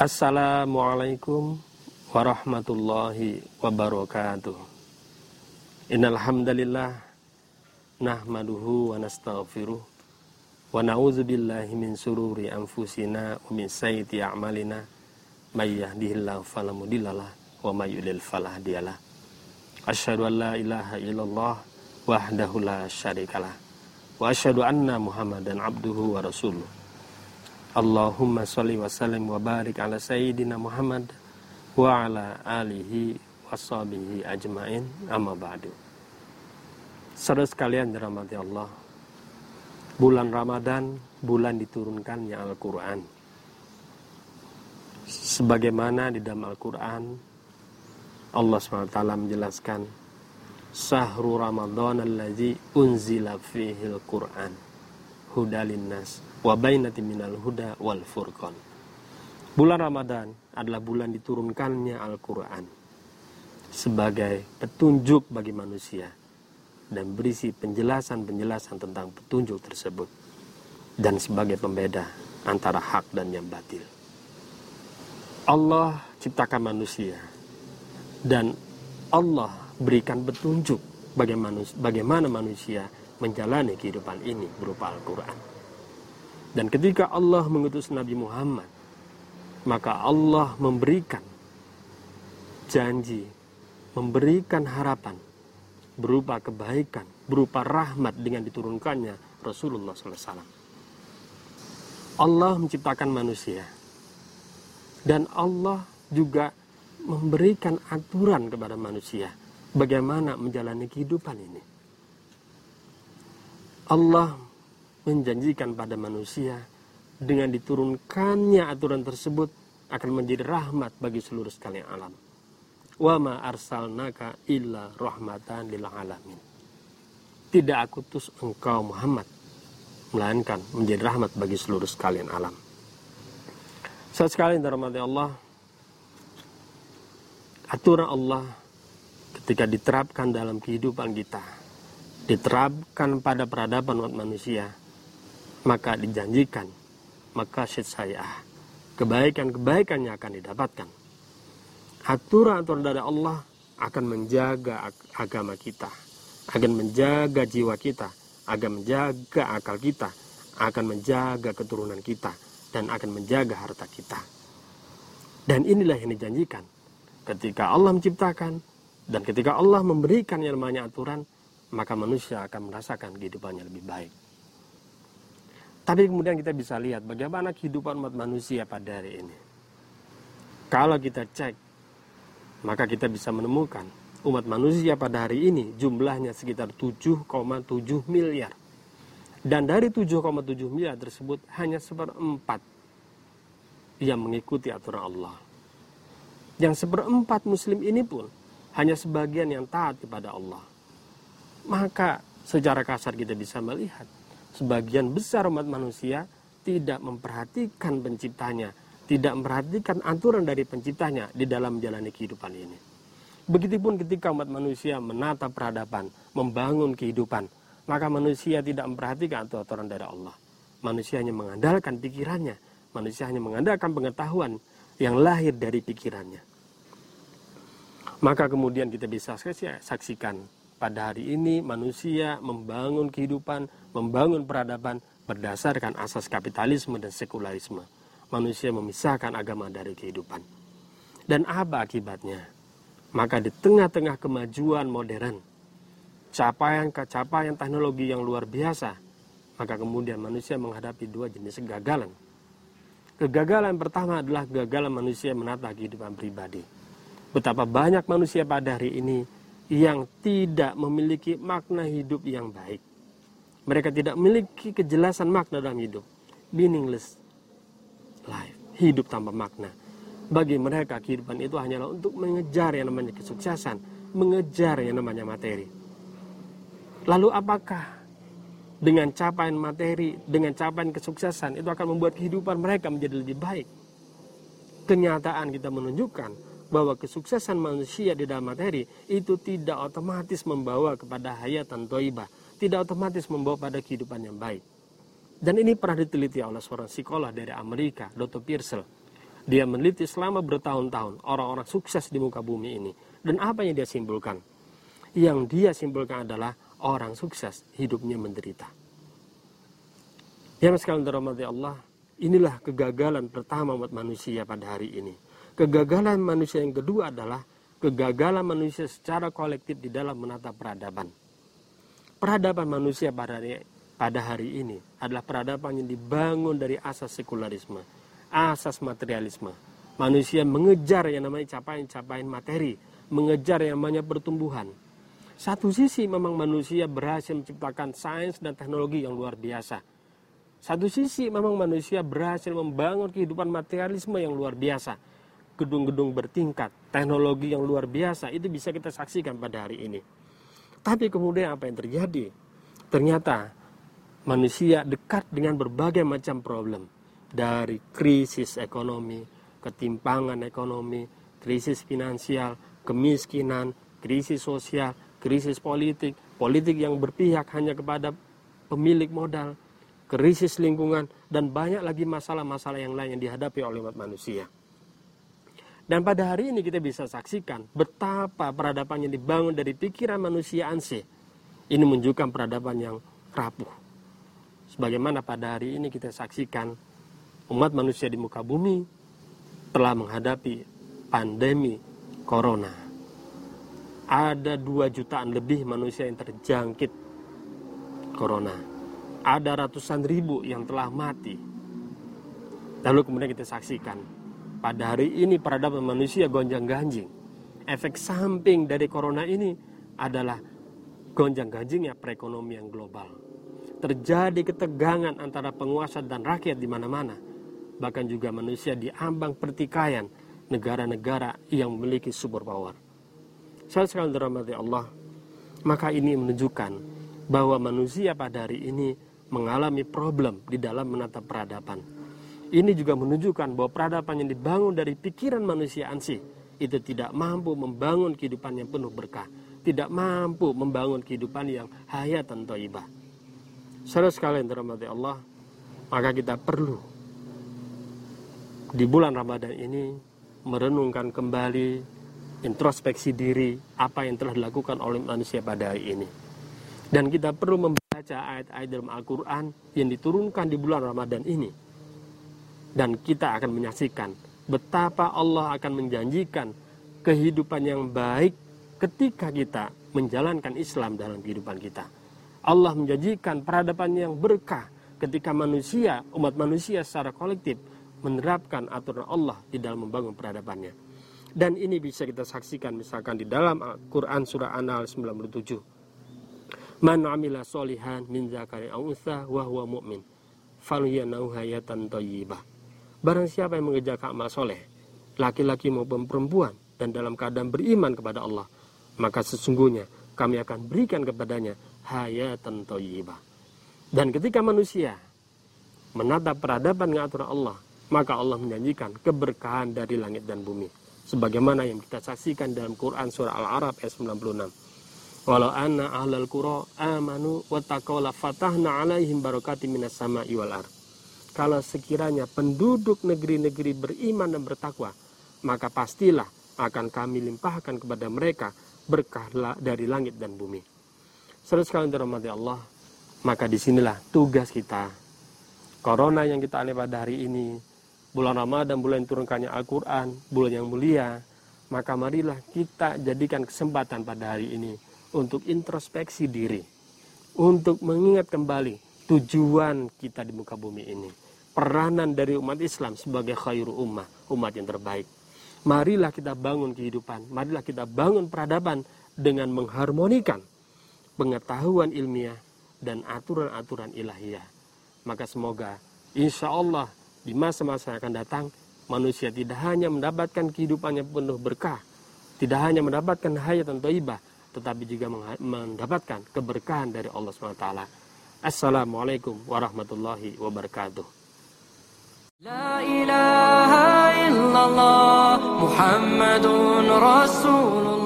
Assalamualaikum warahmatullahi wabarakatuh. Innalhamdalillah Nahmaduhu wa nastaghfiruh Wa na'udzu min sururi anfusina wa min sayyiati a'malina. May yahdihillahu fala mudhillalah wa may yudlil fala hadiyalah Asyhadu an la ilaha illallah wahdahu la syarikalah wa asyhadu anna Muhammadan abduhu wa rasuluh. Allahumma sholli wa sallim wa barik ala sayyidina Muhammad wa ala alihi wa sahbihi ajmain amma ba'du. Saudara sekalian dirahmati Allah. Bulan Ramadan, bulan diturunkannya Al-Qur'an. Sebagaimana di dalam Al-Qur'an Allah SWT menjelaskan Sahru Ramadan allazi unzila fihi al-Qur'an hudalin nas wa bainati minal huda wal furqan. Bulan Ramadan adalah bulan diturunkannya Al-Qur'an sebagai petunjuk bagi manusia dan berisi penjelasan-penjelasan tentang petunjuk tersebut dan sebagai pembeda antara hak dan yang batil. Allah ciptakan manusia dan Allah berikan petunjuk bagaimana manusia menjalani kehidupan ini berupa Al-Quran. Dan ketika Allah mengutus Nabi Muhammad, maka Allah memberikan janji, memberikan harapan berupa kebaikan, berupa rahmat dengan diturunkannya Rasulullah SAW. Allah menciptakan manusia dan Allah juga memberikan aturan kepada manusia bagaimana menjalani kehidupan ini. Allah menjanjikan pada manusia dengan diturunkannya aturan tersebut akan menjadi rahmat bagi seluruh sekalian alam. Wa ma arsalnaka illa rahmatan lil alamin. Tidak aku tus engkau Muhammad melainkan menjadi rahmat bagi seluruh sekalian alam. Saat sekali dirahmati Allah, aturan Allah ketika diterapkan dalam kehidupan kita, diterapkan pada peradaban umat manusia, maka dijanjikan maka saya kebaikan-kebaikannya akan didapatkan. Aturan-aturan dari Allah akan menjaga agama kita akan menjaga jiwa kita akan menjaga akal kita akan menjaga keturunan kita dan akan menjaga harta kita. Dan inilah yang dijanjikan. Ketika Allah menciptakan dan ketika Allah memberikan yang namanya aturan maka manusia akan merasakan kehidupannya lebih baik tapi kemudian kita bisa lihat bagaimana kehidupan umat manusia pada hari ini. Kalau kita cek, maka kita bisa menemukan umat manusia pada hari ini jumlahnya sekitar 7,7 miliar. Dan dari 7,7 miliar tersebut hanya seperempat yang mengikuti aturan Allah. Yang seperempat muslim ini pun hanya sebagian yang taat kepada Allah. Maka secara kasar kita bisa melihat sebagian besar umat manusia tidak memperhatikan penciptanya, tidak memperhatikan aturan dari penciptanya di dalam menjalani kehidupan ini. Begitupun ketika umat manusia menata peradaban, membangun kehidupan, maka manusia tidak memperhatikan aturan dari Allah. Manusia hanya mengandalkan pikirannya, manusia hanya mengandalkan pengetahuan yang lahir dari pikirannya. Maka kemudian kita bisa saksikan pada hari ini manusia membangun kehidupan, membangun peradaban berdasarkan asas kapitalisme dan sekularisme. Manusia memisahkan agama dari kehidupan. Dan apa akibatnya? Maka di tengah-tengah kemajuan modern, capaian-capaian teknologi yang luar biasa, maka kemudian manusia menghadapi dua jenis kegagalan. Kegagalan pertama adalah kegagalan manusia menata kehidupan pribadi. Betapa banyak manusia pada hari ini yang tidak memiliki makna hidup yang baik. Mereka tidak memiliki kejelasan makna dalam hidup. Meaningless life. Hidup tanpa makna. Bagi mereka kehidupan itu hanyalah untuk mengejar yang namanya kesuksesan. Mengejar yang namanya materi. Lalu apakah dengan capaian materi, dengan capaian kesuksesan itu akan membuat kehidupan mereka menjadi lebih baik? Kenyataan kita menunjukkan bahwa kesuksesan manusia di dalam materi itu tidak otomatis membawa kepada hayatan toibah, tidak otomatis membawa pada kehidupan yang baik. Dan ini pernah diteliti oleh seorang psikolog dari Amerika, Dr. Pearsall. Dia meneliti selama bertahun-tahun orang-orang sukses di muka bumi ini. Dan apa yang dia simpulkan? Yang dia simpulkan adalah orang sukses hidupnya menderita. Ya sekalian dirahmati Allah, inilah kegagalan pertama buat manusia pada hari ini. Kegagalan manusia yang kedua adalah kegagalan manusia secara kolektif di dalam menata peradaban. Peradaban manusia pada hari, pada hari ini adalah peradaban yang dibangun dari asas sekularisme, asas materialisme. Manusia mengejar yang namanya capaian-capaian materi, mengejar yang namanya pertumbuhan. Satu sisi memang manusia berhasil menciptakan sains dan teknologi yang luar biasa satu sisi memang manusia berhasil membangun kehidupan materialisme yang luar biasa. Gedung-gedung bertingkat, teknologi yang luar biasa itu bisa kita saksikan pada hari ini. Tapi kemudian apa yang terjadi? Ternyata manusia dekat dengan berbagai macam problem. Dari krisis ekonomi, ketimpangan ekonomi, krisis finansial, kemiskinan, krisis sosial, krisis politik, politik yang berpihak hanya kepada pemilik modal, krisis lingkungan, dan banyak lagi masalah-masalah yang lain yang dihadapi oleh umat manusia. Dan pada hari ini kita bisa saksikan betapa peradaban yang dibangun dari pikiran manusia ansih. Ini menunjukkan peradaban yang rapuh. Sebagaimana pada hari ini kita saksikan umat manusia di muka bumi telah menghadapi pandemi corona. Ada dua jutaan lebih manusia yang terjangkit corona ada ratusan ribu yang telah mati. Lalu kemudian kita saksikan, pada hari ini peradaban manusia gonjang ganjing. Efek samping dari corona ini adalah gonjang ganjingnya perekonomian global. Terjadi ketegangan antara penguasa dan rakyat di mana-mana. Bahkan juga manusia diambang pertikaian negara-negara yang memiliki super power. Saya sekali dirahmati Allah, maka ini menunjukkan bahwa manusia pada hari ini mengalami problem di dalam menata peradaban. Ini juga menunjukkan bahwa peradaban yang dibangun dari pikiran manusia ansih itu tidak mampu membangun kehidupan yang penuh berkah, tidak mampu membangun kehidupan yang hayat dan toibah. Saudara sekalian dirahmati Allah, maka kita perlu di bulan Ramadan ini merenungkan kembali introspeksi diri apa yang telah dilakukan oleh manusia pada hari ini. Dan kita perlu membaca ayat-ayat dalam Al-Quran yang diturunkan di bulan Ramadan ini. Dan kita akan menyaksikan betapa Allah akan menjanjikan kehidupan yang baik ketika kita menjalankan Islam dalam kehidupan kita. Allah menjanjikan peradaban yang berkah ketika manusia, umat manusia secara kolektif menerapkan aturan Allah di dalam membangun peradabannya. Dan ini bisa kita saksikan misalkan di dalam Al-Quran surah An-Nahl 97 Man amila solihan min zakari aw untha wa huwa mu'min falyanahu hayatan thayyibah. Barang siapa yang mengerjakan amal soleh, laki-laki maupun perempuan dan dalam keadaan beriman kepada Allah, maka sesungguhnya kami akan berikan kepadanya hayatan thayyibah. Dan ketika manusia menatap peradaban dengan aturan Allah, maka Allah menjanjikan keberkahan dari langit dan bumi. Sebagaimana yang kita saksikan dalam Quran surah Al-Arab ayat 96. Walau anna ahlal qura amanu wa taqaw fatahna alaihim barakati minas sama'i wal ar. Kalau sekiranya penduduk negeri-negeri beriman dan bertakwa, maka pastilah akan kami limpahkan kepada mereka berkah dari langit dan bumi. Saudara sekalian dirahmati Allah, maka di sinilah tugas kita. Corona yang kita alami pada hari ini, bulan Ramadan, bulan turunkannya Al-Quran, bulan yang mulia, maka marilah kita jadikan kesempatan pada hari ini untuk introspeksi diri, untuk mengingat kembali tujuan kita di muka bumi ini. Peranan dari umat Islam sebagai khairu ummah, umat yang terbaik. Marilah kita bangun kehidupan, marilah kita bangun peradaban dengan mengharmonikan pengetahuan ilmiah dan aturan-aturan ilahiyah. Maka semoga insya Allah di masa-masa yang akan datang manusia tidak hanya mendapatkan kehidupan yang penuh berkah, tidak hanya mendapatkan hayat dan taibah, tetapi juga mendapatkan keberkahan dari Allah SWT. Assalamualaikum warahmatullahi wabarakatuh. La ilaha illallah Muhammadun Rasulullah